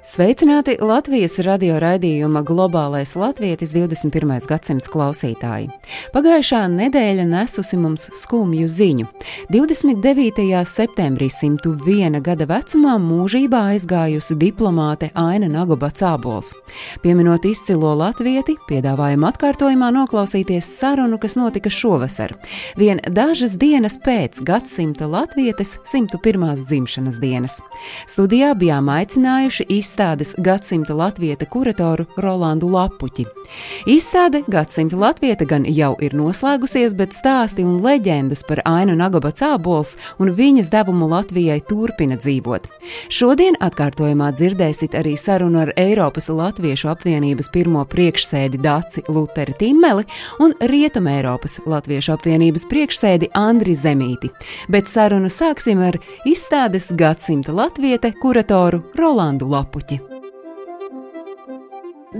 Sveicināti Latvijas radio raidījuma Globālais latvietis 21. gadsimts klausītāji. Pagājušā nedēļa nesusi mums skumju ziņu. 29. septembrī 101 gada vecumā mūžībā aizgājusi diplomāte Aina Nagoba Cābols. Pieminot izcilo latvieti, piedāvājam atkārtojumā noklausīties sarunu, kas notika šovasar. Vien dažas dienas pēc gadsimta latvietes 101. dzimšanas dienas. Studijā bijām aicinājuši izstādes gadsimta latvieta kuratoru Rolandu Lapuķi. Izstāde gadsimta latvieta gan jau ir noslēgusies, bet stāsti un leģendas par Ainu Nagaba Cābols un viņas devumu Latvijai turpina dzīvot. Šodien atkārtojumā dzirdēsit arī sarunu ar Eiropas Latviešu apvienības pirmo priekšsēdi Daci Luteri Timmeli un Rietumē Eiropas Latviešu apvienības priekšsēdi Andri Zemīti, bet sarunu sāksim ar izstādes gadsimta latviete kuratoru Rolandu Lapuķi.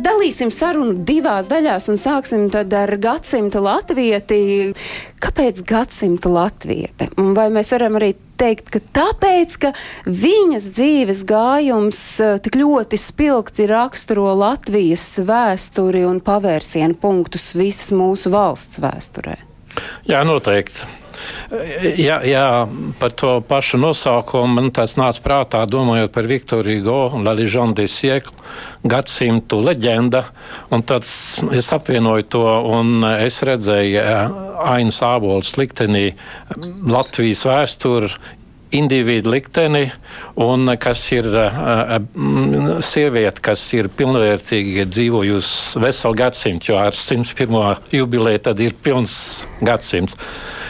Dalīsim sarunu divās daļās un sāksim ar gadsimta latvieti. Kāpēc gadsimta latviete? Vai mēs varam arī teikt, ka tāpēc, ka viņas dzīves gājums tik ļoti spilgti raksturo Latvijas vēsturi un pavērsienu punktus visas mūsu valsts vēsturē? Jā, noteikti. Jā, jā, par to pašu nosaukumu man tas nāca prātā, domājot par Viktoru Hugo un Laližonu de Sieklu gadsimtu leģenda. Tad es apvienoju to un es redzēju Ainas Ābols liktenī Latvijas vēsturi individu likteni, un kas ir uh, sieviete, kas ir pilnvērtīgi dzīvojusi veselu gadsimtu, jo ar 101. jubileju tad ir pilns gadsimts. Uh,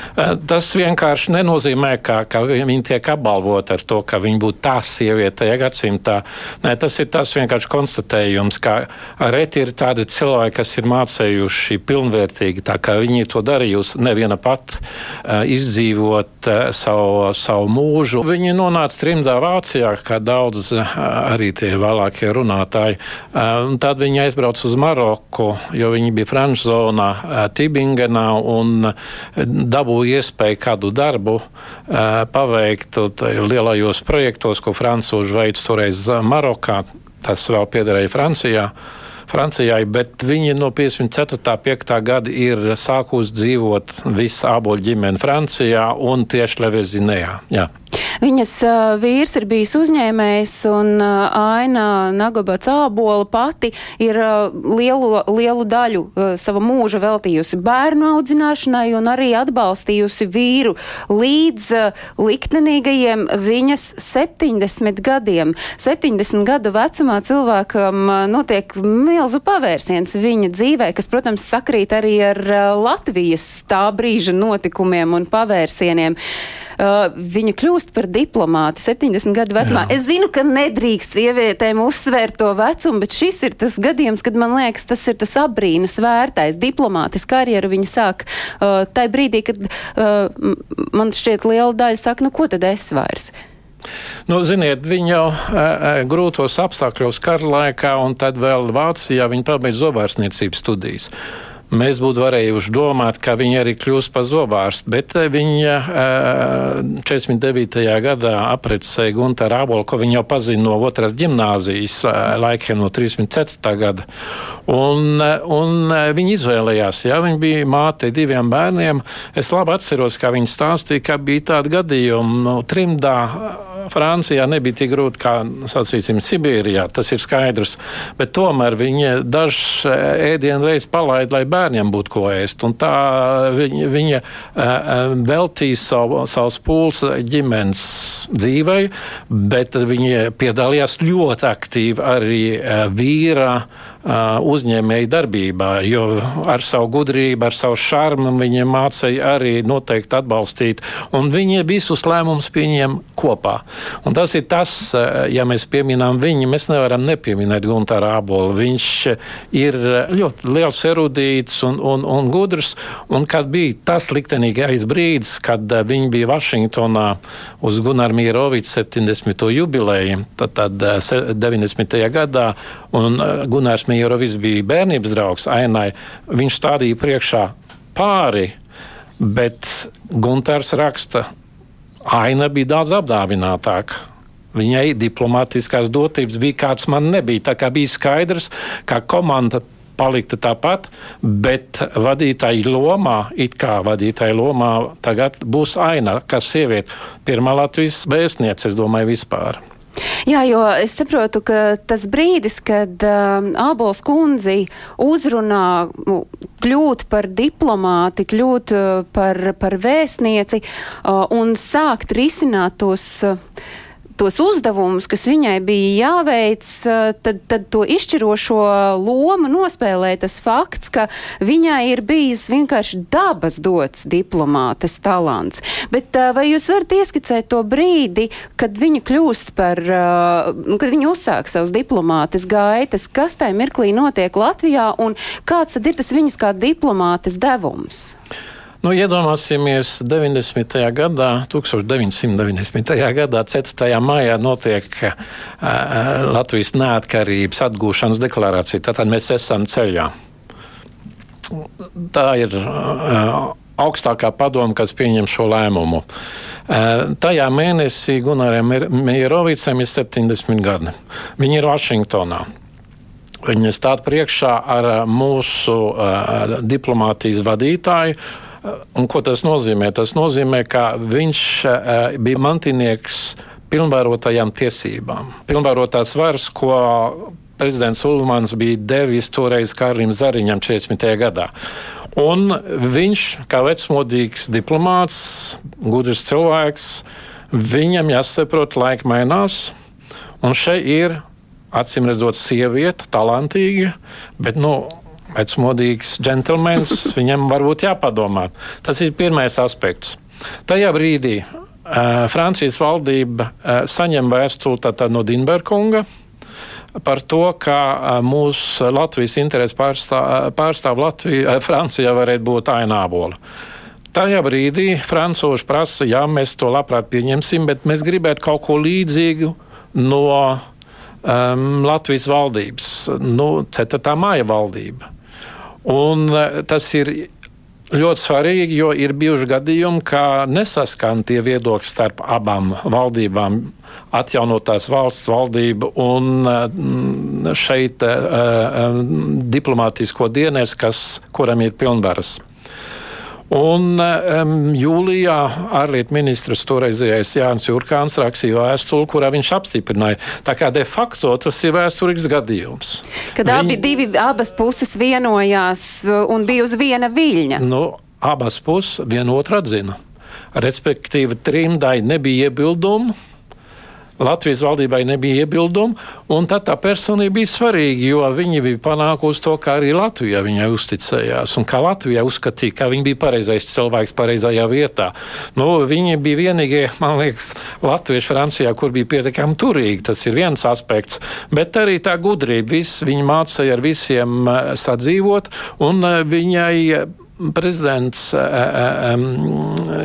tas vienkārši nenozīmē, ka, ka viņi tiek apbalvoti ar to, ka viņi būtu tā sieviete tajā gadsimtā. Nē, tas ir tas vienkārši konstatējums, ka reti ir tādi cilvēki, kas ir mācējuši pilnvērtīgi, tā kā viņi to darījusi neviena pat izdzīvot savu, savu mūžu mūžu. Viņi nonāca trimdā Vācijā, kā daudz arī tie vēlākie runātāji. Tad viņi aizbrauca uz Maroku, jo viņi bija franču zonā Tibingenā un dabūja iespēju kādu darbu paveikt lielajos projektos, ko francūži veids toreiz Marokā. Tas vēl piederēja Francijā. Francijai, bet viņi no 54. 5. gada ir sākusi dzīvot visa āboļu ģimene Francijā un tieši Levezinējā. Jā. Viņas vīrs ir bijis uzņēmējs, un Aina Nagaba Cābola pati ir lielu, lielu daļu sava mūža veltījusi bērnu audzināšanai un arī atbalstījusi vīru līdz liktenīgajiem viņas 70 gadiem. 70 gadu vecumā cilvēkam notiek milzu pavērsiens viņa dzīvē, kas, protams, sakrīt arī ar Latvijas tā brīža notikumiem un pavērsieniem. Uh, viņa kļūst par diplomāti 70 gadu vecumā. Jā. Es zinu, ka nedrīkst sievietēm uzsvērt to vecumu, bet šis ir tas gadījums, kad man liekas, tas ir tas abrīnas vērtais. Diplomātis karjeru viņa sāk uh, tajā brīdī, kad uh, man šķiet liela daļa saka, nu ko tad es vairs? Nu, ziniet, viņi jau e, grūtos apstākļos kara laikā, un tad vēl Vācijā viņi pabeidz zobārstniecības studijas. Mēs būtu varējuši domāt, ka viņa arī kļūs par zobārstu, bet viņa 49. gadā aprecēja Gunteru Ābolu, ko viņa jau pazina no otras ģimnāzijas laikiem, no 34. gada. Un, un viņa izvēlējās, ja viņa bija māte diviem bērniem. Es labi atceros, kā viņa stāstīja, ka bija tādi gadījumi no trimdā Francijā nebija tik grūti kā, sacīsim, Sibīrijā, tas ir skaidrs, bet tomēr viņi dažs ēdienu reiz palaid, lai bērniem būtu ko ēst, un tā viņa, viņa veltīja savu, savus pūles ģimenes dzīvei, bet viņi piedalījās ļoti aktīvi arī vīra uzņēmēju darbībā, jo ar savu gudrību, ar savu šarmu viņi mācīja arī noteikti atbalstīt, un viņi visus lēmumus pieņem kopā. Un tas ir tas, ja mēs pieminām viņu, mēs nevaram nepieminēt Guntāru Ābolu. Viņš ir ļoti liels erudīts un, un, un gudrs, un kad bija tas liktenīgais brīdis, kad viņi bija Vašingtonā uz Gunāra Mieroviča 70. jubileju, tad, tad 90. gadā, un Gunārs Mierovics bija bērnības draugs Ainai, viņš stādīja priekšā pāri, bet Gunārs raksta, Aina bija daudz apdāvinātāka. Viņai diplomātiskās dotības bija kāds man nebija. Tā kā bija skaidrs, ka komanda palikta tāpat, bet vadītāja lomā, it kā vadītāja lomā, tagad būs aina, kas sieviete. Pirmā Latvijas vēstniece, es domāju, vispār. Jā, jo es saprotu, ka tas brīdis, kad uh, Ābols kundzi uzrunā kļūt par diplomāti, kļūt uh, par, par vēstnieci uh, un sākt risināt tos. Uh, tos uzdevumus, kas viņai bija jāveic, tad, tad to izšķirošo lomu nospēlē tas fakts, ka viņai ir bijis vienkārši dabas dots diplomātes talants. Bet vai jūs varat ieskicēt to brīdi, kad viņa kļūst par, kad viņa uzsāk savus diplomātes gaitas, kas tajā mirklī notiek Latvijā un kāds tad ir tas viņas kā diplomātes devums? Nu, iedomāsimies, 90. gadā, 1990. gadā, 4. maijā notiek uh, Latvijas neatkarības atgūšanas deklarācija. Tātad mēs esam ceļā. Tā ir uh, augstākā padoma, kas pieņem šo lēmumu. Uh, tajā mēnesī Gunāram Mierovicam ir 70 gadi. Viņi ir Vašingtonā. Viņi stāv priekšā ar mūsu uh, diplomātijas vadītāju Un ko tas nozīmē? Tas nozīmē, ka viņš eh, bija mantinieks pilnvarotajām tiesībām. Pilnvarotās varas, ko prezidents Ulmans bija devis toreiz Kārlim Zariņam 40. gadā. Un viņš, kā vecmodīgs diplomāts, gudrs cilvēks, viņam jāsaprot, laika mainās. Un šeit ir acīm redzot, sieviete, talantīga, bet nu, vecmodīgs džentlmenis, viņam varbūt jāpadomā. Tas ir pirmais aspekts. Tajā brīdī uh, Francijas valdība uh, saņem vēstuli no Dinberkunga par to, ka mūsu Latvijas intereses pārstāv, pārstāv Latviju, Francijā varētu būt ainābola. Tajā brīdī francūži prasa, jā, mēs to labprāt pieņemsim, bet mēs gribētu kaut ko līdzīgu no um, Latvijas valdības, nu, 4. māja valdība. Un e, tas ir ļoti svarīgi, jo ir bijuši gadījumi, ka nesaskan tie viedokļi starp abām valdībām, atjaunotās valsts valdību un e, šeit uh, diplomātisko dienas, kas, kuram ir pilnvaras. Un um, jūlijā ārlietu ministrs toreizējais Jānis Jurkāns rakstīja vēstuli, kurā viņš apstiprināja. Tā kā de facto tas ir vēsturisks gadījums. Kad Viņ... abi divi, abas puses vienojās un bija uz viena viļņa. Nu, abas puses vienotru atzina. Respektīvi, trimdai nebija iebildumu Latvijas valdībai nebija iebildumu, un tad tā personība bija svarīga, jo viņi bija panākusi to, kā arī Latvijā viņai uzticējās, un kā Latvijā uzskatīja, ka viņi bija pareizais cilvēks pareizajā vietā. Nu, viņi bija vienīgie, man liekas, latvieši Francijā, kur bija pietiekami turīgi. Tas ir viens aspekts, bet arī tā gudrība. Viss, viņi mācīja ar visiem eh, sadzīvot, un eh, viņai prezidents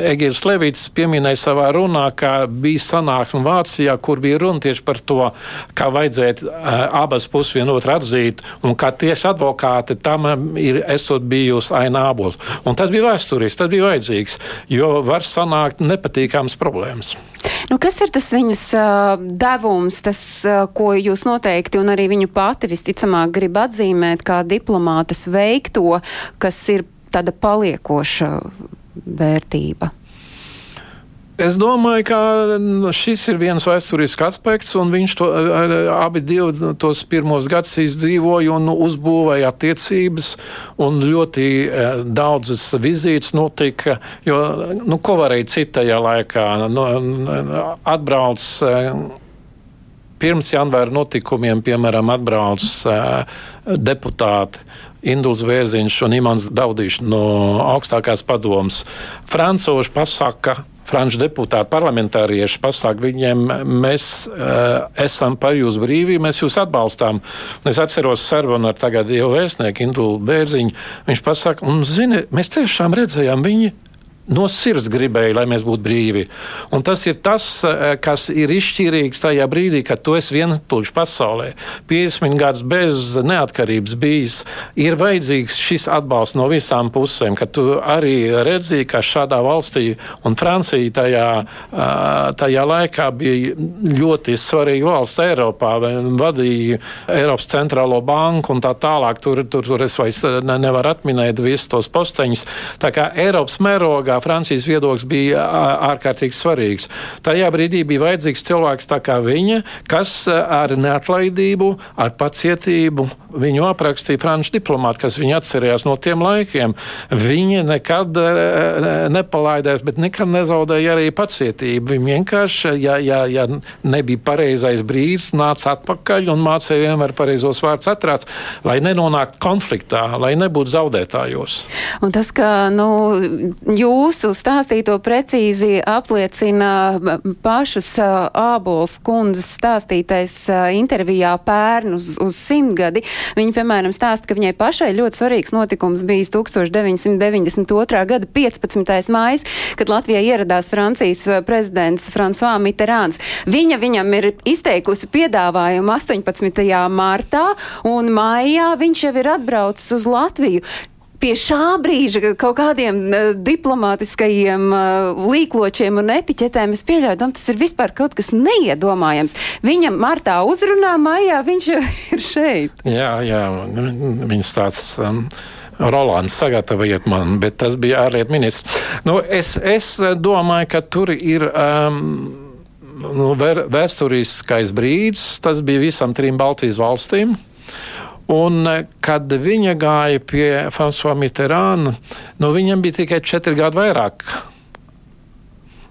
Egils Levits pieminēja savā runā, ka bija sanāksme Vācijā, kur bija runa tieši par to, kā vajadzētu abas puses vienotru atzīt, un kā tieši advokāti tam ir esot bijusi aina ābols. Un tas bija vēsturiski, tas bija vajadzīgs, jo var sanākt nepatīkams problēmas. Nu, kas ir tas viņas uh, devums, tas, uh, ko jūs noteikti un arī viņu pati visticamāk grib atzīmēt kā diplomātas veikto, kas ir tāda paliekoša vērtība? Es domāju, ka šis ir viens vēsturisks aspekts, un viņš to abi divi tos pirmos gadus izdzīvoja un uzbūvēja attiecības, un ļoti daudzas vizītes notika, jo, nu, ko varēja citajā laikā, nu, atbrauc pirms janvāra notikumiem, piemēram, atbrauc deputāti. Induls Vērziņš un Imants Daudīšs no augstākās padomas. Francūži pasaka, franču deputāti, parlamentārieši pasaka viņiem, mēs uh, esam par jūsu brīvību, mēs jūs atbalstām. Un es atceros sarunu ar tagadējo vēstnieku Indulu Bērziņu. Viņš pasaka, un zini, mēs tiešām redzējām viņi no sirds gribēja, lai mēs būtu brīvi. Un tas ir tas, eh, kas ir izšķirīgs tajā brīdī, kad tu esi vientuļš pasaulē. 50 gadus bez neatkarības bijis, ir vajadzīgs šis atbalsts no visām pusēm, ka tu arī redzi, ka šādā valstī un Francija tajā, tajā laikā bija ļoti svarīga valsts Eiropā, vadīja Eiropas centrālo banku un tā tālāk. Tur, tur, tur es vairs nevaru atminēt visus tos posteņus. Tā kā Eiropas mērogā kā Francijas viedoklis bija ārkārtīgi svarīgs. Tajā brīdī bija vajadzīgs cilvēks tā kā viņa, kas ar neatlaidību, ar pacietību viņu aprakstīja franču diplomāti, kas viņu atcerējās no tiem laikiem. Viņi nekad nepalaidās, bet nekad nezaudēja arī pacietību. Viņi vienkārši, ja, ja, ja nebija pareizais brīdis, nāca atpakaļ un mācīja vienmēr pareizos vārdus atrāts, lai nenonāktu konfliktā, lai nebūtu zaudētājos. Un tas, ka nu, jūs jūsu stāstīto precīzi apliecina pašas ābols kundzes stāstītais intervijā pērn uz, uz simtgadi. Viņa, piemēram, stāsta, ka viņai pašai ļoti svarīgs notikums bijis 1992. gada 15. mājas, kad Latvijā ieradās Francijas prezidents François Mitterāns. Viņa viņam ir izteikusi piedāvājumu 18. martā, un maijā viņš jau ir atbraucis uz Latviju pie šā brīža kaut kādiem uh, diplomātiskajiem uh, līkločiem un etiķetēm es pieļauju, tam tas ir vispār kaut kas neiedomājams. Viņam martā uzrunā, maijā viņš ir šeit. Jā, jā, viņas tāds. Um, Rolands sagatavojiet man, bet tas bija ārlietu ministrs. Nu, es, es domāju, ka tur ir um, nu, vēsturiskais brīdis. Tas bija visam trim Baltijas valstīm. Un, eh, kad viņa gāja pie François Mitterāna, nu, viņam bija tikai četri gadi vairāk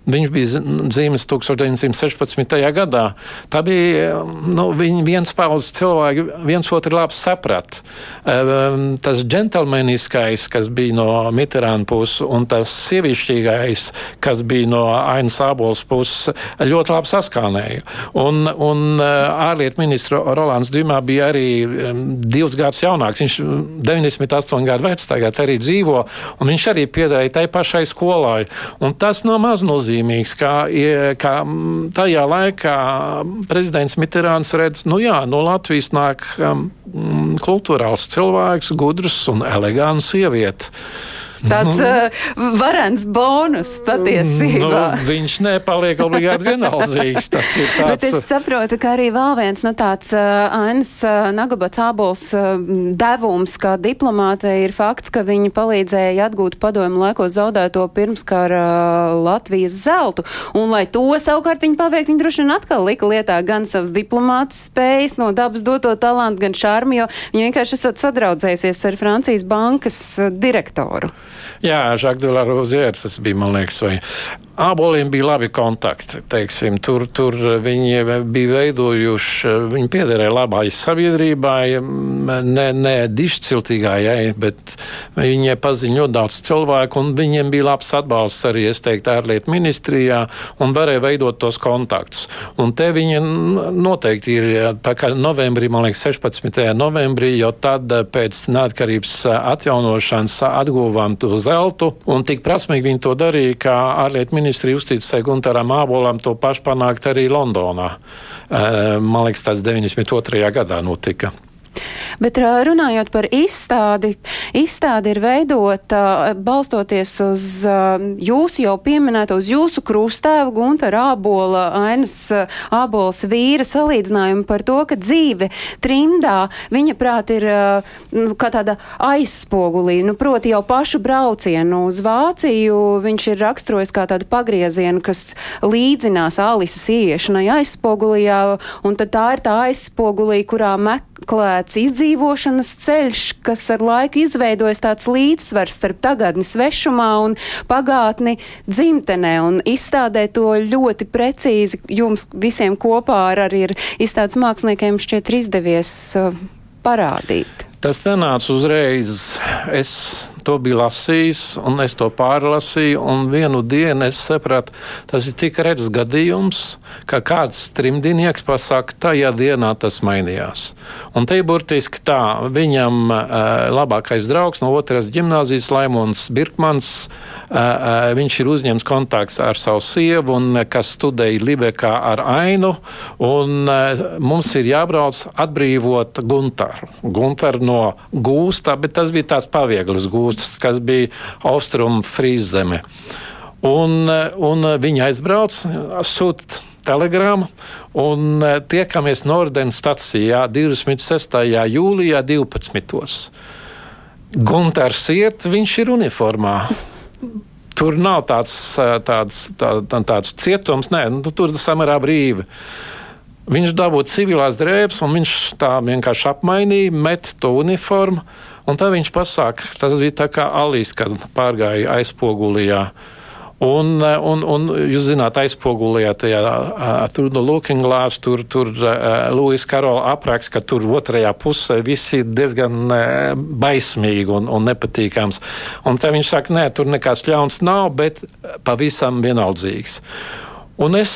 Viņš bija dzīves 1916. gadā. Tā bija nu, viens paudzes cilvēki, viens otru labi saprat. Ehm, tas džentlmeniskais, kas bija no Mitterāna puses, un tas sievišķīgais, kas bija no Ainas Ābols puses, ļoti labi saskānēja. Un, un eh, ārlietu ministra Rolands Dīmā bija arī ehm, divus gadus jaunāks. Viņš 98 gadu vecs tagad arī dzīvo, un viņš arī piederēja tai pašai skolai. Un tas nav maz nozīmīgi nozīmīgs, kā, kā tajā laikā prezidents Mitterāns redz, nu jā, no Latvijas nāk um, kultūrāls cilvēks, gudrs un elegants sieviete. Tāds uh, varens bonus patiesībā. Nu, viņš nepaliek obligāti vienaldzīgs. Tas ir tāds. Bet es saprotu, ka arī vēl viens nu, tāds uh, Ainas uh, Nagabats ābols uh, devums, kā diplomāte, ir fakts, ka viņi palīdzēja atgūt padomu laikos zaudēto pirmskara uh, Latvijas zeltu. Un, lai to savukārt viņi paveikt, viņi droši vien atkal lika lietā gan savas diplomātas spējas, no dabas doto talantu, gan šarmu, jo viņi vienkārši esat sadraudzējusies ar Francijas bankas direktoru. Jā, Žak de la Rozier, tas bija, man liekas, vai Āboliem bija labi kontakti. Teiksim, tur, tur viņi bija veidojuši, viņi piederēja labai sabiedrībai, ne, ne dišciltīgājai, bet viņi paziņo daudz cilvēku, un viņiem bija labs atbalsts arī, es teiktu, ārlietu ministrijā, un varēja veidot tos kontaktus. Un te viņi noteikti ir, tā kā novembrī, man liekas, 16. novembrī, jo tad pēc neatkarības atjaunošanas atguvām to zeltu, un tik prasmīgi viņi to darīja, kā ārlietu ministri uzticēja Guntaram Ābolam to pašu panākt arī Londonā. Eh, man liekas, tas 92. gadā notika. Bet runājot par izstādi, izstādi ir veidota balstoties uz jūsu jau pieminēto, uz jūsu krustēvu Guntara Ābola, Ainas Ābols vīra salīdzinājumu par to, ka dzīve trimdā, viņa prāt, ir nu, kā tāda aizspogulī, nu, proti jau pašu braucienu uz Vāciju viņš ir raksturojis kā tādu pagriezienu, kas līdzinās Alises ieiešanai aizspogulijā, un tad tā ir tā aizspogulī, kurā meklēt tāds izdzīvošanas ceļš, kas ar laiku izveidojas tāds līdzsvars starp tagadni svešumā un pagātni dzimtenē, un izstādē to ļoti precīzi jums visiem kopā ar arī ir izstādes māksliniekiem šķiet izdevies uh, parādīt. Tas nenāca uzreiz. Es to biju lasījis, un es to pārlasīju. Un vienu dienu es sapratu, tas ir tik redzams gadījums, ka kāds trimdinieks pasakā, tajā dienā tas mainījās. Un te ir burtiski tā, viņam uh, labākais draugs no otras gimnāzijas, Laimons Birkmans, uh, uh, viņš ir uzņemts kontakts ar savu sievu, un, kas studēja Libekā ar Ainu, un mums ir jābrauc atbrīvot Guntaru. Guntaru no gūsta, bet tas bija tāds pavieglis gūsts gūstas, kas bija austrumu frīzeme. Un, un viņi aizbrauc, sūta telegrāmu un tiekamies Nordens stacijā 26. jūlijā 12. Gunters iet, viņš ir uniformā. Tur nav tāds, tāds, tā, tāds cietums, nē, nu, tur samērā brīvi. Viņš dabūja civilās drēbes, un viņš tā vienkārši apmainīja, met to uniformu. Un tad viņš pasaka, tas bija tā kā Alīs, kad pārgāja aizpogulijā. Un, un, un jūs zināt, aizpogulējā tajā tur no Looking Glass, tur, tur uh, Lūijas Karola apraksts, ka tur otrajā pusē viss ir diezgan uh, baismīgi un, un nepatīkams. Un tad viņš saka, nē, tur nekas ļauns nav, bet pavisam vienaldzīgs. Un es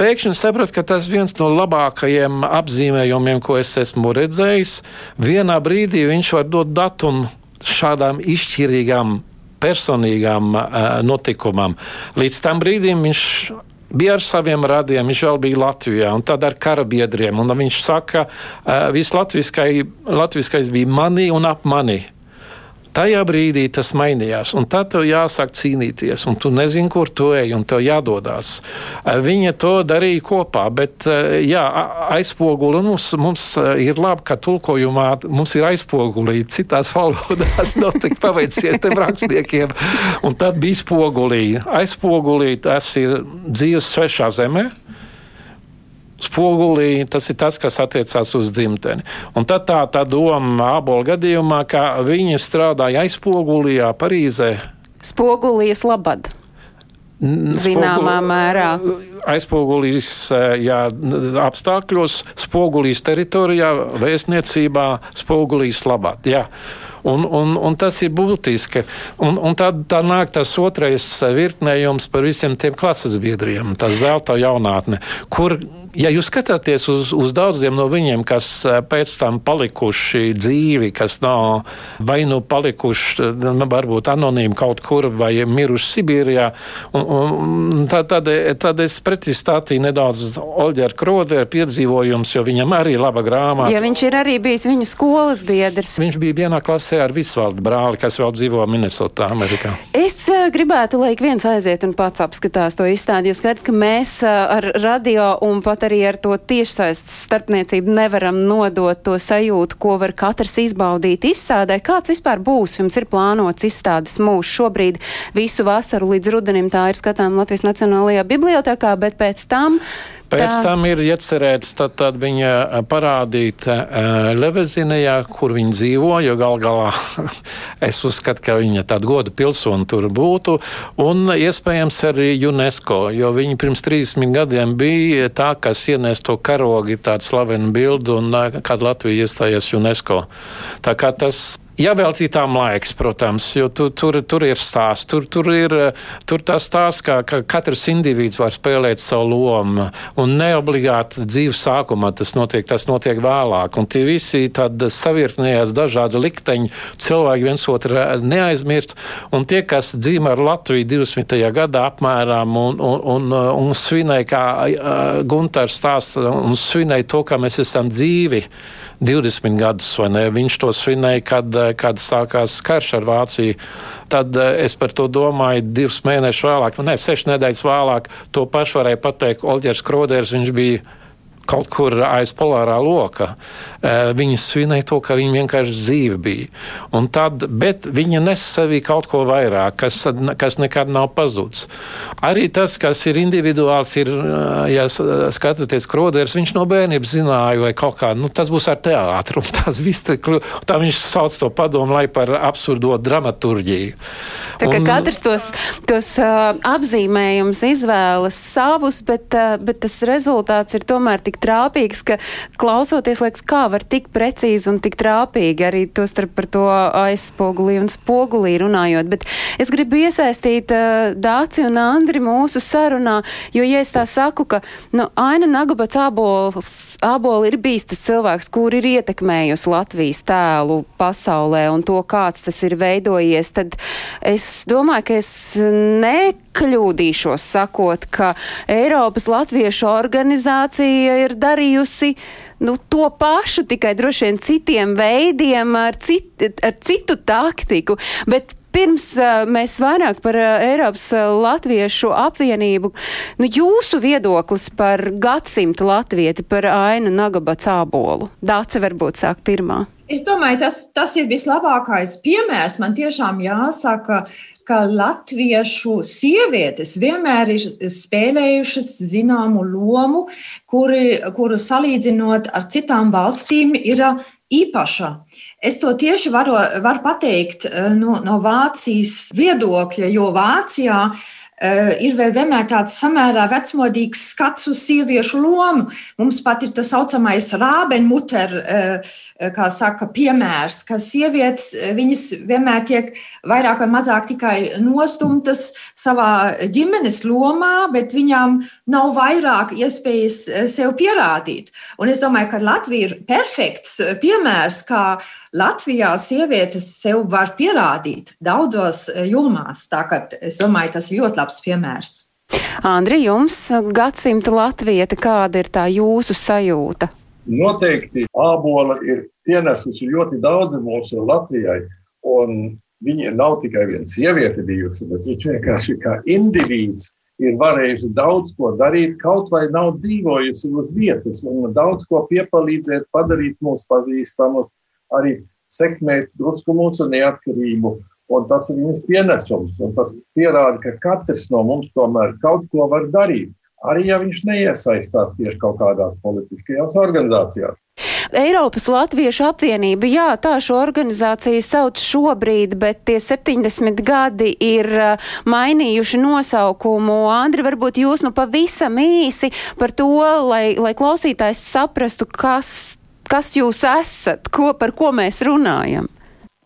pēkšņi sapratu, ka tas viens no labākajiem apzīmējumiem, ko es esmu redzējis. Vienā brīdī viņš var dot datumu šādām izšķirīgām, personīgām uh, notikumam. Līdz tam brīdim viņš bija ar saviem radiem, viņš vēl bija Latvijā, un tad ar karabiedriem. Viņš saka, ka uh, viss latviskais bija manī un ap mani. Tajā brīdī tas mainījās, un tad tev jāsāk cīnīties, un tu nezini, kur tu ej, un tev jādodas. Viņa to darīja kopā, bet eh, jā, aizpoguli mums, mums eh, ir labi, ka tulkojumā mums ir aizpogulī citās valodās, nav tik paveicies tiem rakstniekiem, un tad bija spogulī. Aizpogulī tas ir dzīves svešā zemē spogulī, tas ir tas, kas attiecās uz dzimteni. Un tad tā, tā doma abola gadījumā, ka viņi strādāja aizpogulijā Parīzē. Spogulijas labad. Zināmā mērā. Aizpogulīs jā, apstākļos, spogulīs teritorijā, vēstniecībā, spogulīs labāk. Jā. Un, un, un tas ir būtiski. Un, un tad tā nāk tas otrais virknējums par visiem tiem klases biedriem, tā zelta jaunatne, kur ja jūs skatāties uz, uz daudziem no viņiem, kas eh, pēc tam palikuši dzīvi, kas nav vai nu palikuši, nu, varbūt anonīmi kaut kur vai miruši Sibīrijā, un, un tad, tad, tad es pretizstātīju nedaudz Olģeru Kroderu piedzīvojums, jo viņam arī ir laba grāmata. Ja viņš ir arī bijis viņa skolas biedrs. Viņš bija vienā klasē ar Visvaldu brāli, kas vēl dzīvo Minnesotā, Amerikā. Es uh, gribētu, lai ik viens aiziet un pats apskatās to izstādi, jo skaidrs, ka mēs uh, ar radio un pat pat arī ar to tiešsaistes starpniecību nevaram nodot to sajūtu, ko var katrs izbaudīt izstādē. Kāds vispār būs? Jums ir plānots izstādes mūžs šobrīd visu vasaru līdz rudenim. Tā ir skatām Latvijas Nacionālajā bibliotekā, bet pēc tam Pēc tā. tam ir iecerēts tad, tad viņa parādīt uh, Levezinijā, kur viņa dzīvo, jo gal galā es uzskatu, ka viņa tāda goda pilsona tur būtu, un iespējams arī UNESCO, jo viņa pirms 30 gadiem bija tā, kas ienes to karogu, ir tāda slavena bilda, un uh, kad Latvija iestājies UNESCO. Tā kā tas Jāveltītām laiks, protams, jo tu, tur, tur ir stāsts. Tur, tur ir tur tā stāsts, ka, ka katrs indivīds var spēlēt savu lomu. Un neobligāti dzīves sākumā tas notiek, tas notiek vēlāk. Un tie visi tādi savirknējās dažādi likteņi, cilvēki viens otru neaizmirst. Un tie, kas dzīvo ar Latviju 20. gadā apmēram un, un, un, un svinēja, kā Gunters stāsta, un svinēja to, ka mēs esam dzīvi 20 gadus, vai ne? Viņš to svinēja, kad kad sākās karš ar Vāciju. Tad eh, es par to domāju divus mēnešus vēlāk, ne, sešas nedēļas vēlāk. To pašu varēja pateikt Olģers Kroders. Viņš bija kaut kur aiz polārā loka. Viņi svinēja to, ka viņa vienkārši dzīve bija. Un tad, bet viņa nes sevī kaut ko vairāk, kas, kas nekad nav pazudis. Arī tas, kas ir individuāls, ir, ja skatāties kroders, viņš no bērnības zināja, vai kaut kā, nu, tas būs ar teātru. Tas viss, tā viņš sauc to padomu, lai par absurdo dramaturģiju. Tā kā un, katrs tos, tos uh, apzīmējums izvēlas savus, bet, uh, bet tas rezultāts ir tomēr tik trāpīgs, ka klausoties, liekas, kā var tik precīzi un tik trāpīgi arī to starp par to aizspogulī un spogulī runājot. Bet es gribu iesaistīt uh, Dāci un Andri mūsu sarunā, jo, ja es tā saku, ka nu, Aina Nagabats āboli ir bijis tas cilvēks, kur ir ietekmējusi Latvijas tēlu pasaulē un to, kāds tas ir veidojies, tad es domāju, ka es nekļūdīšos sakot, ka Eiropas Latviešu organizācija ir darījusi nu, to pašu, tikai droši vien citiem veidiem, ar, cit, ar citu taktiku. Bet Pirms mēs vairāk par Eiropas Latviešu apvienību, nu, jūsu viedoklis par gadsimtu latvieti, par Ainu Nagabats ābolu. Dāce varbūt sāk pirmā. Es domāju, tas, tas ir vislabākais piemērs. Man tiešām jāsaka, ka latviešu sievietes vienmēr ir spēlējušas zināmu lomu, kuri, kuru salīdzinot ar citām valstīm ir īpaša. Es to tieši varu, varu pateikt eh, no, no Vācijas viedokļa, jo Vācijā uh, ir vēl vienmēr tāds samērā vecmodīgs skats uz sieviešu lomu. Mums pat ir tas saucamais rābenmuter, eh, kā saka, piemērs, ka sievietes, eh, viņas vienmēr tiek vairāk vai mazāk tikai nostumtas savā ģimenes lomā, bet viņām nav vairāk iespējas sev pierādīt. Un es domāju, ka Latvija ir perfekts piemērs, kā Latvijā sievietes sev var pierādīt daudzos jomās. Tā kā es domāju, tas ir ļoti labs labs piemērs. Andri, jums gadsimta latvieta, kāda ir tā jūsu sajūta? Noteikti ābola ir pienesusi ļoti daudz mūsu Latvijai. Viņa nav tikai viena sieviete bijusi, bet viņš vienkārši kā indivīds ir varējusi daudz ko darīt, kaut vai nav dzīvojusi uz vietas, un daudz ko piepalīdzēt, padarīt mūs pazīstamus, arī sekmēt drusku mūsu neatkarību un tas ir viņas pienesums. Tas pierāda, ka katrs no mums tomēr kaut ko var darīt. Arī ja viņš neiesaistās tieši kaut kādās politiskajās organizācijās. Eiropas Latviešu apvienība, jā, tā šo organizāciju sauc šobrīd, bet tie 70 gadi ir uh, mainījuši nosaukumu. Andri, varbūt jūs nu pavisam īsi par to, lai, lai klausītājs saprastu, kas, kas jūs esat, ko, par ko mēs runājam.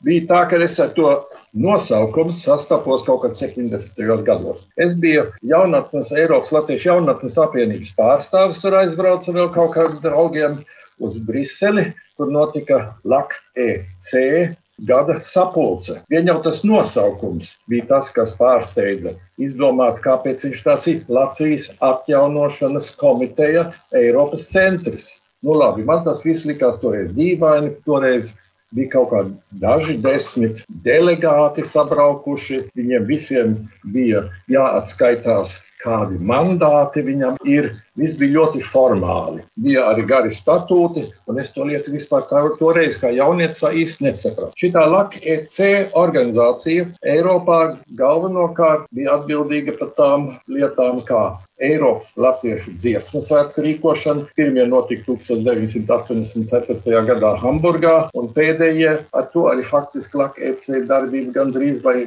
Bija tā, ka es ar to nosaukums sastapos kaut kad 70. gados. Es biju jaunatnes, Eiropas Latvijas jaunatnes apvienības pārstāvis, tur aizbraucu vēl kaut kādiem draugiem uz Briseli, kur notika LAK-EC gada sapulce. Vien jau tas nosaukums bija tas, kas pārsteidza. Izdomāt, kāpēc viņš tāds ir Latvijas atjaunošanas komiteja Eiropas centrs. Nu, labi, man tas viss likās toreiz dīvaini, toreiz bija kaut kādi daži desmit delegāti sabraukuši. Viņiem visiem bija jāatskaitās, kādi mandāti viņam ir. Viss bija ļoti formāli. Bija arī gari statūti, un es to lietu vispār tā, toreiz kā jaunietis īsti nesapratu. Šī LAC-EC organizācija Eiropā galvenokārt bija atbildīga par tām lietām, kā Eiropas latviešu dziesmu svētku rīkošana. Pirmie notika 1984. gadā Hamburgā, un pēdējie ar to arī faktiski LAC-EC darbība gandrīz vai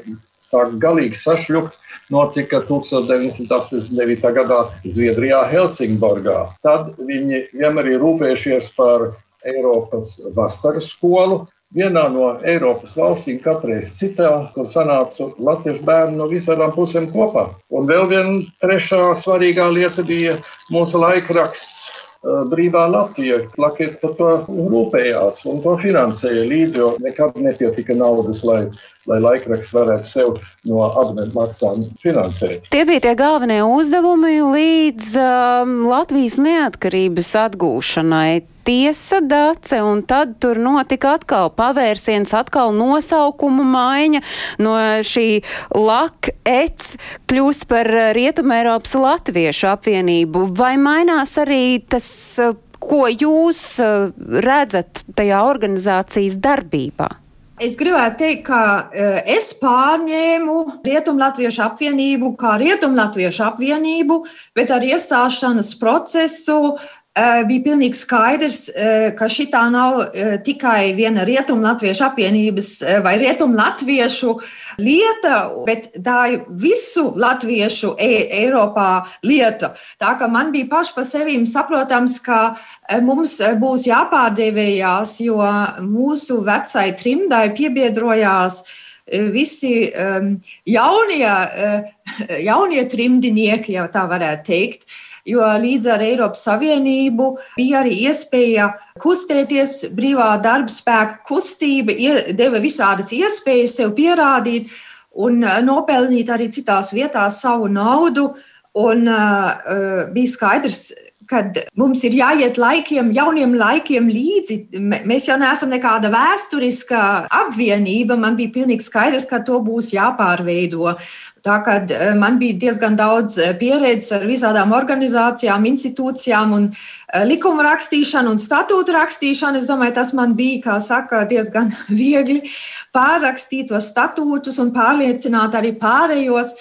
sāk galīgi sašļukt notika 1989. gadā Zviedrijā, Helsingborgā. Tad viņi vienmēr ir rūpējušies par Eiropas vasaras skolu. Vienā no Eiropas valstīm, katreiz citā, kur sanāca latviešu bērni no visām pusēm kopā. Un vēl viena trešā svarīgā lieta bija mūsu laikraksts brīvā Latvija. Lakietis par to rūpējās un to finansēja līdzi, jo nekad nepietika naudas, lai, lai laikraksts varētu sev no abonentu maksām finansēt. Tie bija tie galvenie uzdevumi līdz um, Latvijas neatkarības atgūšanai tiesa dace, un tad tur notika atkal pavērsiens, atkal nosaukumu maiņa no šī LAK-EC kļūst par Rietumēropas Latviešu apvienību. Vai mainās arī tas ko jūs uh, redzat tajā organizācijas darbībā? Es gribētu teikt, ka uh, es pārņēmu Rietumlatviešu apvienību kā Rietumlatviešu apvienību, bet ar iestāšanās procesu Eh, bija pilnīgi skaidrs, eh, ka šī nav eh, tikai viena rietumlatviešu apvienības vai rietumlatviešu lieta, bet tā ir visu latviešu e Eiropā lieta. Tā kā man bija paši pa sevi saprotams, ka mums būs jāpārdevējās, jo mūsu vecai trimdai piebiedrojās visi jaunie, jaunie trimdinieki, ja tā varētu teikt jo līdz ar Eiropas Savienību bija arī iespēja kustēties, brīvā darba spēka kustība deva visādas iespējas sev pierādīt un uh, nopelnīt arī citās vietās savu naudu. Un uh, bija skaidrs, kad mums ir jāiet laikiem, jauniem laikiem līdzi. Mēs jau neesam nekāda vēsturiska apvienība. Man bija pilnīgi skaidrs, ka to būs jāpārveido. Tā kā eh, man bija diezgan daudz eh, pieredzes ar visādām organizācijām, institūcijām un eh, likuma rakstīšanu un statūtu rakstīšanu. Es domāju, tas man bija, kā saka, diezgan viegli pārrakstīt tos statūtus un pārliecināt arī pārējos,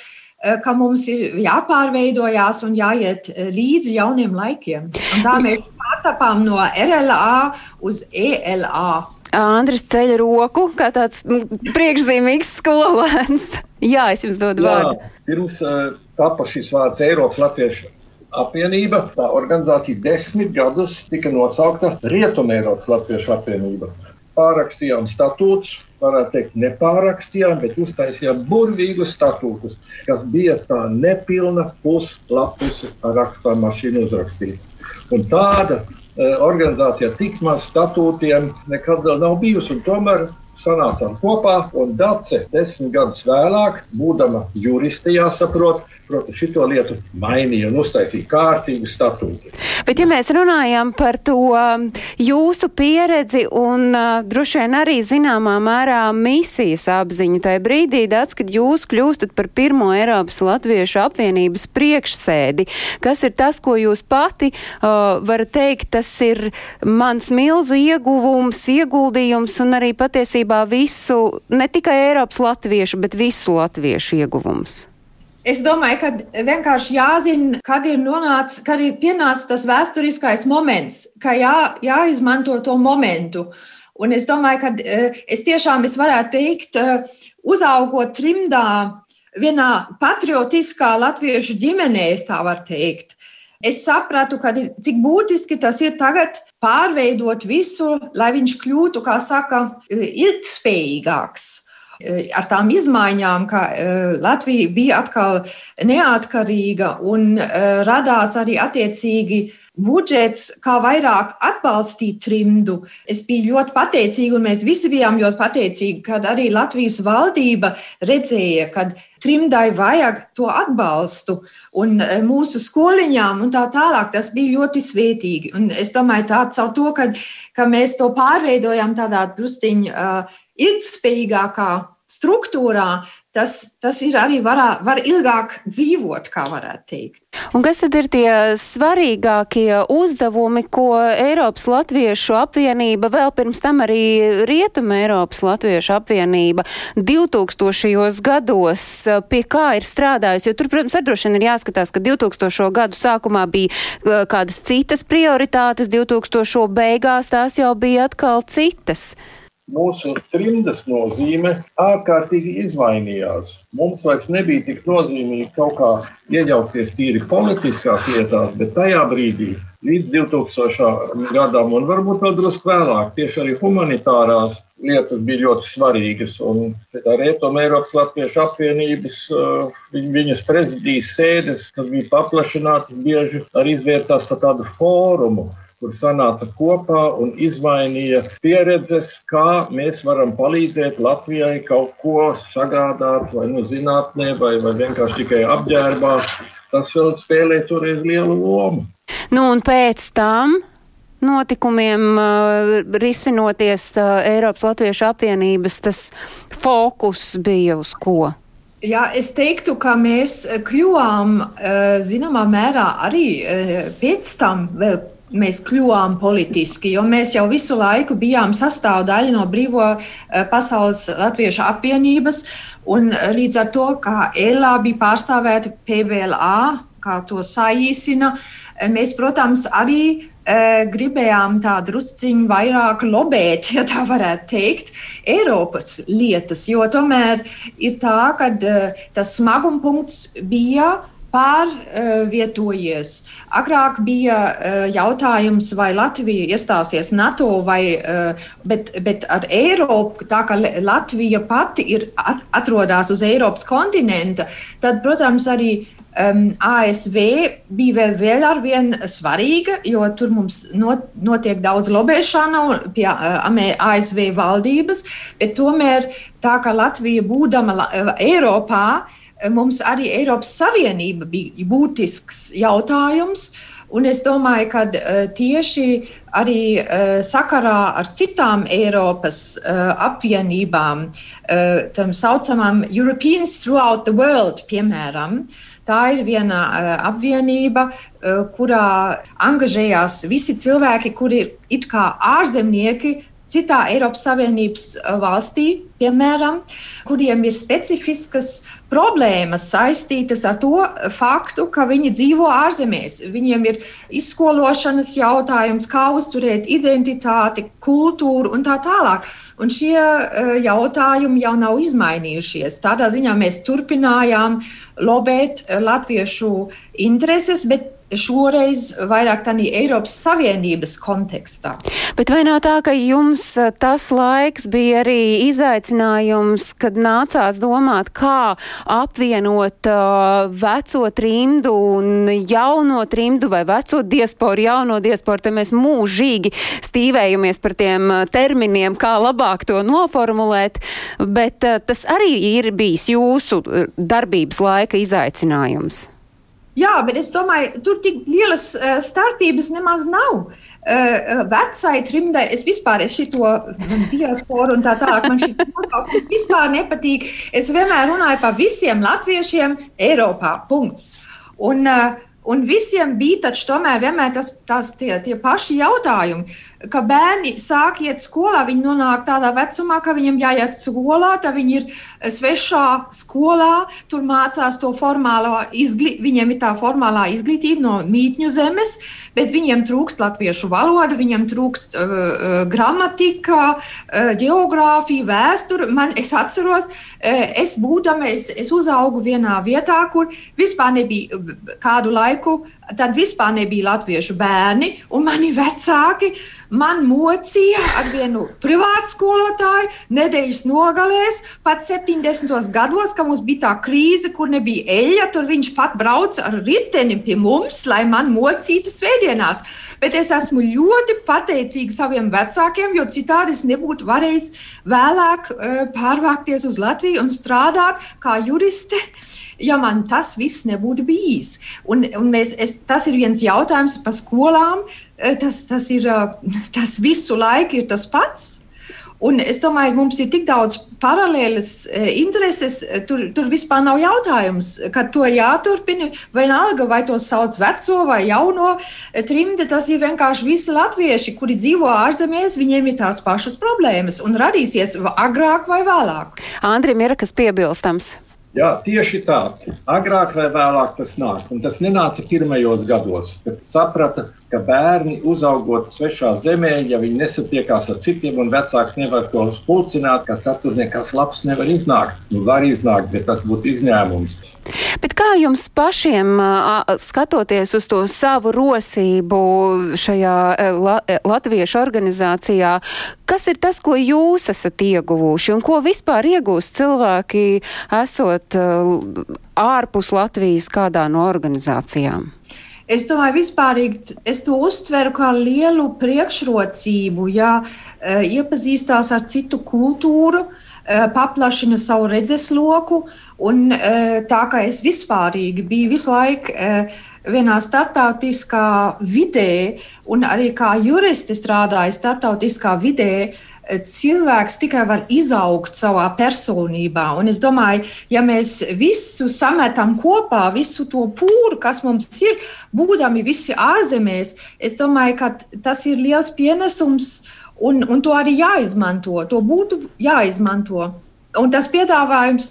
ka mums ir jāpārveidojās un jāiet līdzi jauniem laikiem. Un tā mēs pārtapām no RLA uz ELA. Andris ceļ roku, kā tāds priekšzīmīgs skolēns. Jā, es jums dodu Jā, vārdu. Pirms uh, tapa šis vārds Eiropas Latviešu apvienība, tā organizācija desmit gadus tika nosaukta Rietumēropas Latviešu apvienība. Pārrakstījām statūtus, varētu teikt, nepārakstījām, bet uztaisījām burvīgus statūtus, kas bija tā nepilna puslapuse ar rakstām mašīnu uzrakstīts. Un tāda Eh, organizācijā tik maz statūtiem nekad vēl nav bijusi. Tomēr sanācām kopā, un Dace desmit gadus vēlāk, būdama juriste, jāsaprot, protams, šito lietu mainīja un uztaisīja kārtīgu statūtu. Bet, ja mēs runājam par to um, jūsu pieredzi un uh, droši vien arī zināmā mērā misijas apziņu tajā brīdī, tāds, kad jūs kļūstat par pirmo Eiropas Latviešu apvienības priekšsēdi, kas ir tas, ko jūs pati uh, varat teikt, tas ir mans milzu ieguvums, ieguldījums un arī patiesībā visu, ne tikai Eiropas Latviešu, bet visu Latviešu ieguvums? Es domāju, ka vienkārši jāzina, kad ir, nonāc, kad ir pienācis tas vēsturiskais moments, ka jā, jāizmanto to momentu. Un es domāju, ka eh, es tiešām es varētu teikt, eh, uzaugot trimdā, vienā patriotiskā latviešu ģimenē, es tā varu teikt. Es sapratu, ka, cik būtiski tas ir tagad pārveidot visu, lai viņš kļūtu, kā saka, ilgspējīgāks ar tām izmaiņām, ka eh, Latvija bija atkal neatkarīga un eh, radās arī attiecīgi budžets, kā vairāk atbalstīt trimdu. Es biju ļoti pateicīga, un mēs visi bijām ļoti pateicīgi, kad arī Latvijas valdība redzēja, ka trimdai vajag to atbalstu, un eh, mūsu skoliņām un tā tālāk. Tas bija ļoti svētīgi. Un es domāju, tā caur to, ka, ka mēs to pārveidojam tādā drusciņā uh, ilgspējīgākā struktūrā, tas, tas ir arī varā, var ilgāk dzīvot, kā varētu teikt. Un kas tad ir tie svarīgākie uzdevumi, ko Eiropas Latviešu apvienība, vēl pirms tam arī Rietuma Eiropas Latviešu apvienība 2000. gados pie kā ir strādājusi? Jo tur, protams, ar droši vien ir jāskatās, ka 2000. gadu sākumā bija uh, kādas citas prioritātes, 2000. beigās tās jau bija atkal citas mūsu trimdas nozīme ārkārtīgi izmainījās. Mums vairs nebija tik nozīmīgi kaut kā iejaukties tīri politiskās lietās, bet tajā brīdī, līdz 2000. gadam, un varbūt vēl drusku vēlāk, tieši arī humanitārās lietas bija ļoti svarīgas. Un tā Rietumē Eiropas Latviešu apvienības, uh, viņas prezidijas sēdes, kas bija paplašinātas, bieži arī izvērtās par tādu fórumu kur sanāca kopā un izmainīja pieredzes, kā mēs varam palīdzēt Latvijai kaut ko sagādāt, vai nu zinātnē, vai, vai vienkārši tikai apģērbā. Tas vēl spēlē toreiz lielu lomu. Nu, un pēc tam notikumiem, risinoties Eiropas Latviešu apvienības, tas fokus bija uz ko? Jā, es teiktu, ka mēs kļuvām zināmā mērā arī pēc tam, vēl mēs kļuvām politiski, jo mēs jau visu laiku bijām sastāvdaļa no brīvo pasaules latviešu apvienības. Un līdz ar to, kā ELA bija pārstāvēta PVLA, kā to saīsina, mēs, protams, arī gribējām tādu drusciņu vairāk lobēt, ja tā varētu teikt, Eiropas lietas, jo tomēr ir tā, ka tas smagumpunkts bija pārvietojies. Agrāk bija jautājums, vai Latvija iestāsies NATO, vai, bet, bet ar Eiropu, tā kā Latvija pati ir atrodas uz Eiropas kontinenta, tad, protams, arī um, ASV bija vēl, vēl ar vien svarīga, jo tur mums not, notiek daudz lobēšana pie uh, ASV valdības, bet tomēr tā kā Latvija būdama uh, Eiropā, uh, mums arī Eiropas Savienība bija būtisks jautājums. Un es domāju, ka uh, tieši arī uh, sakarā ar citām Eiropas uh, apvienībām, tā saucamām Europeans Throughout the World, piemēram, Tā ir viena apvienība, kurā angažējās visi cilvēki, kuri ir it kā ārzemnieki citā Eiropas Savienības valstī, piemēram, kuriem ir specifiskas problēmas saistītas ar to faktu, ka viņi dzīvo ārzemēs. Viņiem ir izskološanas jautājums, kā uzturēt identitāti, kultūru un tā tālāk. Un šie jautājumi jau nav izmainījušies. Tādā ziņā mēs turpinājām lobēt latviešu intereses, bet šoreiz vairāk tādā Eiropas Savienības kontekstā. Bet vai nav tā, ka jums eh, tas laiks bija arī izaicinājums, kad nācās domāt, kā apvienot uh, veco trimdu un jauno trimdu vai veco diasporu, jauno diasporu, te mēs mūžīgi stīvējamies par tiem eh, terminiem, kā labāk to noformulēt, bet uh, tas arī ir bijis jūsu darbības laika izaicinājums. Jā, bet es domāju, tur tik lielas uh, starpības nemaz nav. Uh, vecai trimdai, es vispār es šito diasporu un tā tālāk, man šis nosaukums vispār nepatīk. Es vienmēr runāju par visiem latviešiem Eiropā. Punkts. Un, uh, un visiem bija taču tomēr vienmēr tas, tas tie, tie paši jautājumi ka bērni sāk iet skolā, viņi nonāk tādā vecumā, ka viņiem jāiet skolā, tad viņi ir svešā skolā, tur mācās to formālo izglītību, viņiem ir tā formālā izglītība no mītņu zemes, bet viņiem trūkst latviešu valoda, viņiem trūkst uh, uh, gramatika, uh, geogrāfija, vēsture. Man, es atceros, uh, es būdama, es, es uzaugu vienā vietā, kur vispār nebija kādu laiku Tad vispār nebija latviešu bērni, un mani vecāki man mocīja ar vienu privātu skolotāju nedēļas nogalēs, pat 70. gados, kad mums bija tā krīze, kur nebija eļļa. Tur viņš pat brauca ar riteni pie mums, lai man mocītu svētdienās. Bet es esmu ļoti pateicīga saviem vecākiem, jo citādi es nebūtu varējis vēlāk uh, pārvākties uz Latviju un strādāt kā juriste. Uh, ja man tas viss nebūtu bijis. Un, un mēs, es, tas ir viens jautājums par skolām. Eh, tas, tas, ir, eh, tas visu laiku ir tas pats. Un es domāju, mums ir tik daudz paralēlas eh, intereses, tur, tur vispār nav jautājums, ka to jāturpina. Vienalga, vai to sauc veco vai jauno trimdi, tas ir vienkārši visi latvieši, kuri dzīvo ārzemēs, viņiem ir tās pašas problēmas un radīsies agrāk vai vēlāk. Andrim ir kas piebilstams. Jā, tieši tā. Agrāk vai vēlāk tas nāk. Un tas nenāca pirmajos gados, kad saprata, ka bērni uzaugot svešā zemē, ja viņi nesatiekās ar citiem un vecāki nevar to spulcināt, ka tad tur nekas labs nevar iznākt. Nu, var iznākt, bet tas būtu izņēmums. Bet kā jums pašiem, skatoties uz to savu rosību šajā latviešu organizācijā, kas ir tas, ko jūs esat ieguvuši un ko vispār iegūst cilvēki, esot ārpus Latvijas kādā no organizācijām? Es domāju, vispārīgi es to uztveru kā lielu priekšrocību, ja iepazīstās ar citu kultūru, paplašina savu redzesloku, Un, e, tā kā es vispārīgi biju visu laiku e, vienā starptautiskā vidē, un arī kā juristi strādāju starptautiskā vidē, cilvēks tikai var izaugt savā personībā. Un es domāju, ja mēs visu sametam kopā, visu to pūru, kas mums ir, būdami visi ārzemēs, es domāju, ka tas ir liels pienesums. Un, un to arī jāizmanto. To būtu jāizmanto. Un tas piedāvājums,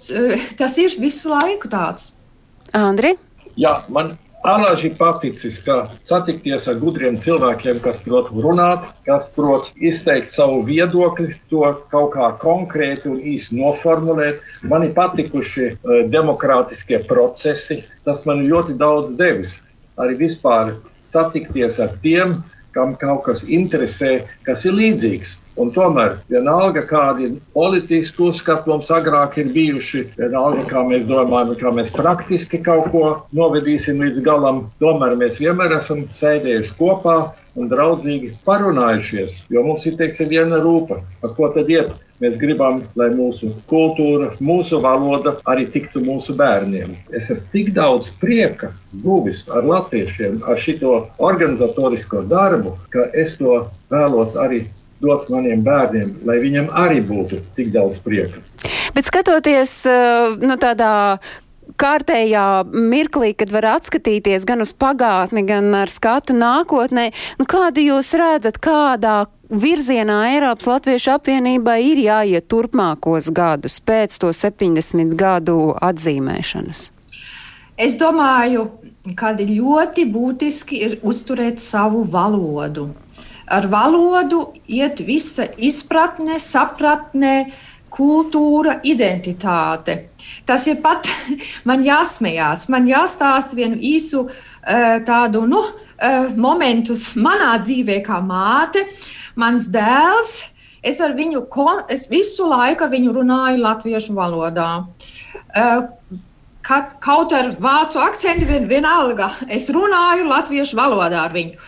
tas ir visu laiku tāds. Andri? Jā, man Alaži paticis, ka satikties ar gudriem cilvēkiem, kas prot runāt, kas prot izteikt savu viedokli, to kaut kā konkrēti un īsi noformulēt. Man ir patikuši uh, demokrātiskie procesi. Tas man ļoti daudz devis. Arī vispār satikties ar tiem, kam kaut kas interesē, kas ir līdzīgs. Un tomēr, vienalga, kādi politiski uzskati mums agrāk ir bijuši, vienalga, kā mēs domājam, kā mēs praktiski kaut ko novedīsim līdz galam, tomēr mēs vienmēr esam sēdējuši kopā un draudzīgi parunājušies. Jo mums ir teiksim, viena rūpa, par ko tad iet. Mēs gribam, lai mūsu kultūra, mūsu valoda arī tiktu mūsu bērniem. Es ar tik daudz prieka guvis ar latviešiem, ar šo organizatorisko darbu, ka es to vēlos arī dot maniem bērniem, lai viņiem arī būtu tik daudz prieka. Bet skatoties eh, nu, tādā kārtējā mirklī, kad var atskatīties gan uz pagātni, gan ar skatu nākotnē, nu, kādu jūs redzat, kādā virzienā Eiropas Latviešu apvienībai ir jāiet turpmākos gadus pēc to 70 gadu atzīmēšanas? Es domāju, ka ļoti būtiski ir uzturēt savu valodu. Ar valodu iet visa izpratne, sapratne, kultūra, identitāte. Tas ir pat man jāsmējās, man jāstāsta vienu īsu uh, tādu nu, uh, momentu manā dzīvē, kā māte. Mans dēls, es viņu es visu laiku viņu runāju latviešu valodā. Uh, Kaut ar vācu akcentu vien, vienalga, es runāju latviešu valodā ar viņu.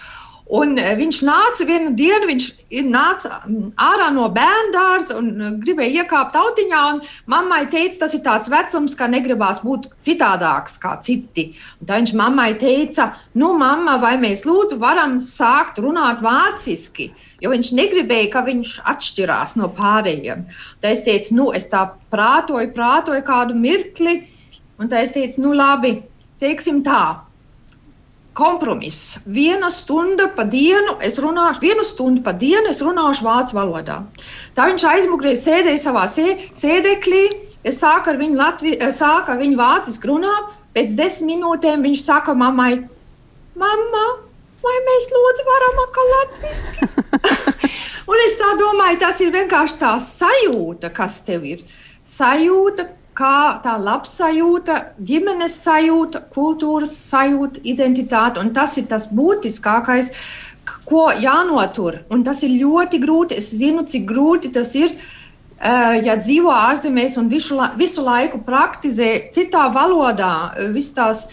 Un eh, viņš nāca vienu dienu, viņš nāca mm, ārā no bērnu dārza un eh, gribēja iekāpt autiņā. Mammai teica, tas ir tāds vecums, ka negribās būt citādāks kā citi. Un tā viņš mammai teica, nu, mamma, vai mēs lūdzu varam sākt runāt vāciski? Jo viņš negribēja, ka viņš atšķirās no pārējiem. Tā es teicu, nu, es tā prātoju, prātoju kādu mirkli, un tā es teicu, nu, labi, teiksim tā kompromiss. Viena stunda pa dienu es runāšu, vienu stundu pa dienu es runāšu vācu valodā. Tā viņš aizmugurē sēdēja savā sēdeklī, es sāku ar viņu, Latvi, sāku ar viņu vāciski runāt, pēc desmit minūtēm viņš saka mammai, mamma, vai mēs lūdzu varam atkal latviski? Un es tā domāju, tas ir vienkārši tā sajūta, kas tev ir. Sajūta, kā tā labsajūta, ģimenes sajūta, kultūras sajūta, identitāte. Un tas ir tas būtiskākais, ko jānotur. Un tas ir ļoti grūti. Es zinu, cik grūti tas ir. Eh, ja dzīvo ārzemēs un visu, visu laiku praktizē citā valodā, eh, visas tās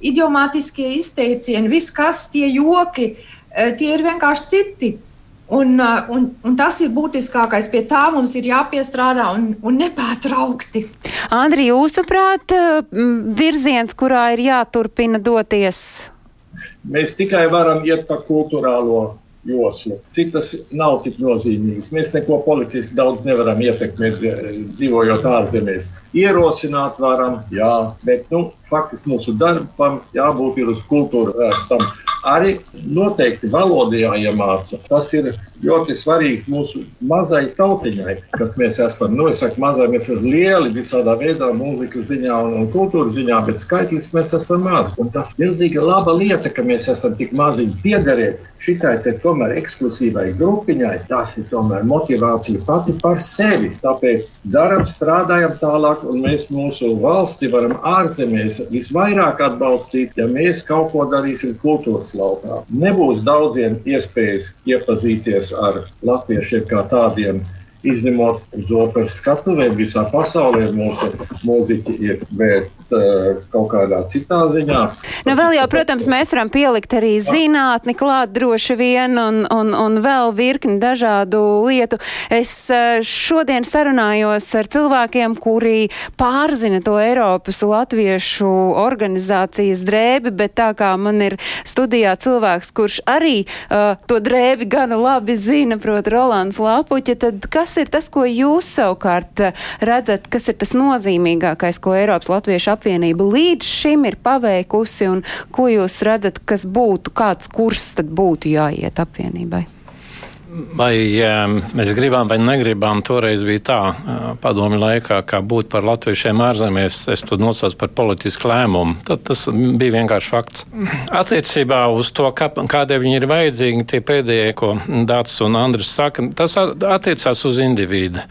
idiomātiskie izteicieni, viss kas tie joki, eh, tie ir vienkārši citi. Uh, un, un tas ir būtiskākais. Pie tā mums ir jāpiestrādā un, un nepārtraukti. Andri, jūsuprāt, uh, virziens, kurā ir jāturpina doties? Mēs tikai varam iet pa kultūrālo joslu. Citas nav tik nozīmīgas. Mēs neko politiski daudz nevaram ietekmēt, dzīvojot ārzemēs. Ierosināt varam, jā, bet nu, faktiski mūsu darbam jābūt uz kultūru vērstam arī noteikti valodā jāiemāca. Tas ir ļoti svarīgs mūsu mazai tautiņai, kas mēs esam. Nu, es saku, mazai mēs esam lieli visādā veidā, mūzikas ziņā un, un kultūras ziņā, bet skaitliski mēs esam mazi. Un tas ir milzīga laba lieta, ka mēs esam tik maziņi piederēt šitai te tomēr ekskluzīvai grupiņai. Tas ir tomēr motivācija pati par sevi. Tāpēc darām, strādājam tālāk, un mēs mūsu valsti varam ārzemēs visvairāk atbalstīt, ja mēs kaut ko darīsim kultūras laukā. Nebūs daudziem iespējas iepazīties ar latviešiem kā tādiem. Izņemot uz operas skatuvēm, visā pasaulē mūsu mūziķi ir. Uh, kaut kādā citā ziņā. Nu, vēl jau, protams, mēs varam pielikt arī zinātni klāt droši vien un, un, un vēl virkni dažādu lietu. Es uh, šodien sarunājos ar cilvēkiem, kuri pārzina to Eiropas latviešu organizācijas drēbi, bet tā kā man ir studijā cilvēks, kurš arī uh, to drēbi gana labi zina, proti, Rolands Lapuķa, tad kas ir tas, ko jūs savukārt redzat, kas ir tas nozīmīgākais, ko Eiropas Latviešu apvienība līdz šim ir paveikusi un ko jūs redzat, kas būtu, kāds kurs tad būtu jāiet apvienībai? Vai mēs gribam vai negribam, toreiz bija tā, padomi laikā, kā būt par latviešiem ārzemēs, es to nosaucu par politisku lēmumu. Tad tas bija vienkārši fakts. Attiecībā uz to, kā, kādēļ viņi ir vajadzīgi, tie pēdējie, ko Dārts un Andris saka, tas attiecās uz individu.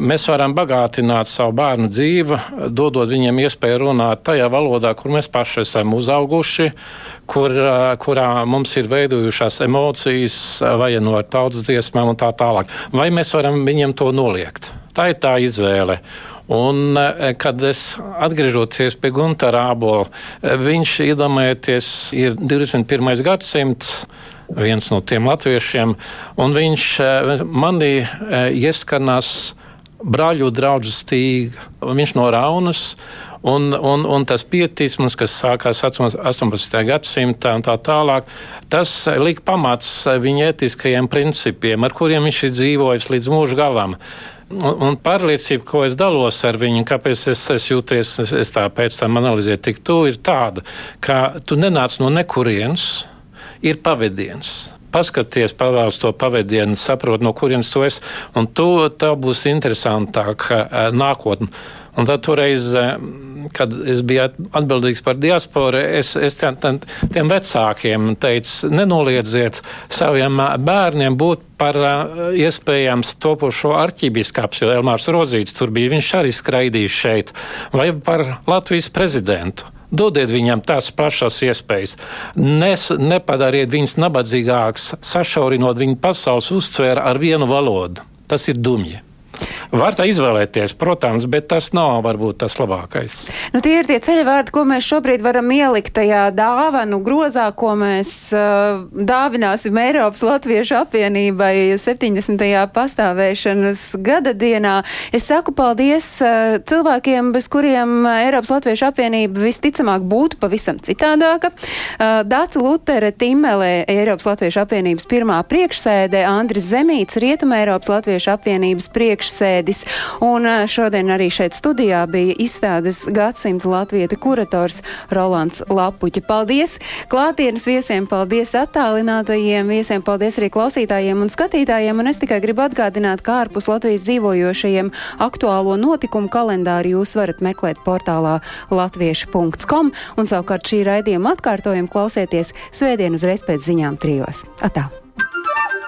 Mēs varam bagātināt savu bērnu dzīvi, dodot viņiem iespēju runāt tajā valodā, kur mēs paši esam uzauguši, kur, kurā mums ir veidojušās emocijas, vai no tautas dziesmām un tā tālāk. Vai mēs varam viņiem to noliegt? Tā ir tā izvēle. Un, eh, kad es atgriežoties pie Gunara Abola, eh, viņš iedomājieties, ir 21. gadsimts, viens no tiem latviešiem, un viņš eh, manī ieskanās brāļu draugu stīga. Viņš no Raunas. Un, un, un tas pietisms, kas sākās 18. gadsimtā un tā tālāk, tas lika pamats viņa etiskajiem principiem, ar kuriem viņš ir dzīvojis līdz mūža galam. Un, un pārliecība, ko es dalos ar viņu, kāpēc es, es jūties, es, es tā pēc tam analizēju tik tuvu, ir tāda, ka tu nenāc no nekurienes, ir pavadiens paskaties, pavēlas to pavadienu, saprot, no kurienes tu esi, un tu, tev būs interesantāk eh, nākotnē. Un tad toreiz, eh, kad es biju atbildīgs par diasporu, es, es tiem, tiem vecākiem teicu, nenoliedziet saviem eh, bērniem būt par uh, iespējams topošo arķībiskāps, jo Elmārs Rodzīts tur bija, viņš arī skraidījis šeit, vai par Latvijas prezidentu. Dodiet viņam tās pašas iespējas. Nes, nepadariet viņus nabadzīgākus, sašaurinot viņu pasaules uztvēru ar vienu valodu. Tas ir dumji. Var tā izvēlēties, protams, bet tas nav varbūt tas labākais. Nu, tie ir tie ceļvārdi, ko mēs šobrīd varam ielikt tajā dāvanu grozā, ko mēs uh, dāvināsim Eiropas Latviešu apvienībai 70. pastāvēšanas gada dienā. Es saku paldies uh, cilvēkiem, bez kuriem Eiropas Latviešu apvienība visticamāk būtu pavisam citādāka. Uh, Dāca Lutere Timelē, Eiropas Latviešu apvienības pirmā priekšsēdē, Andris Zemīts, Rietuma Eiropas Latviešu apvienības priekšsēdē priekšsēdis. Un šodien arī šeit studijā bija izstādes gadsimta latvieta kurators Rolands Lapuķa. Paldies klātienes viesiem, paldies attālinātajiem viesiem, paldies arī klausītājiem un skatītājiem. Un es tikai gribu atgādināt, ka ārpus Latvijas dzīvojošajiem aktuālo notikumu kalendāru jūs varat meklēt portālā latviešu.com un savukārt šī raidījuma atkārtojumu klausieties svētdien uzreiz pēc ziņām trijos. Atā!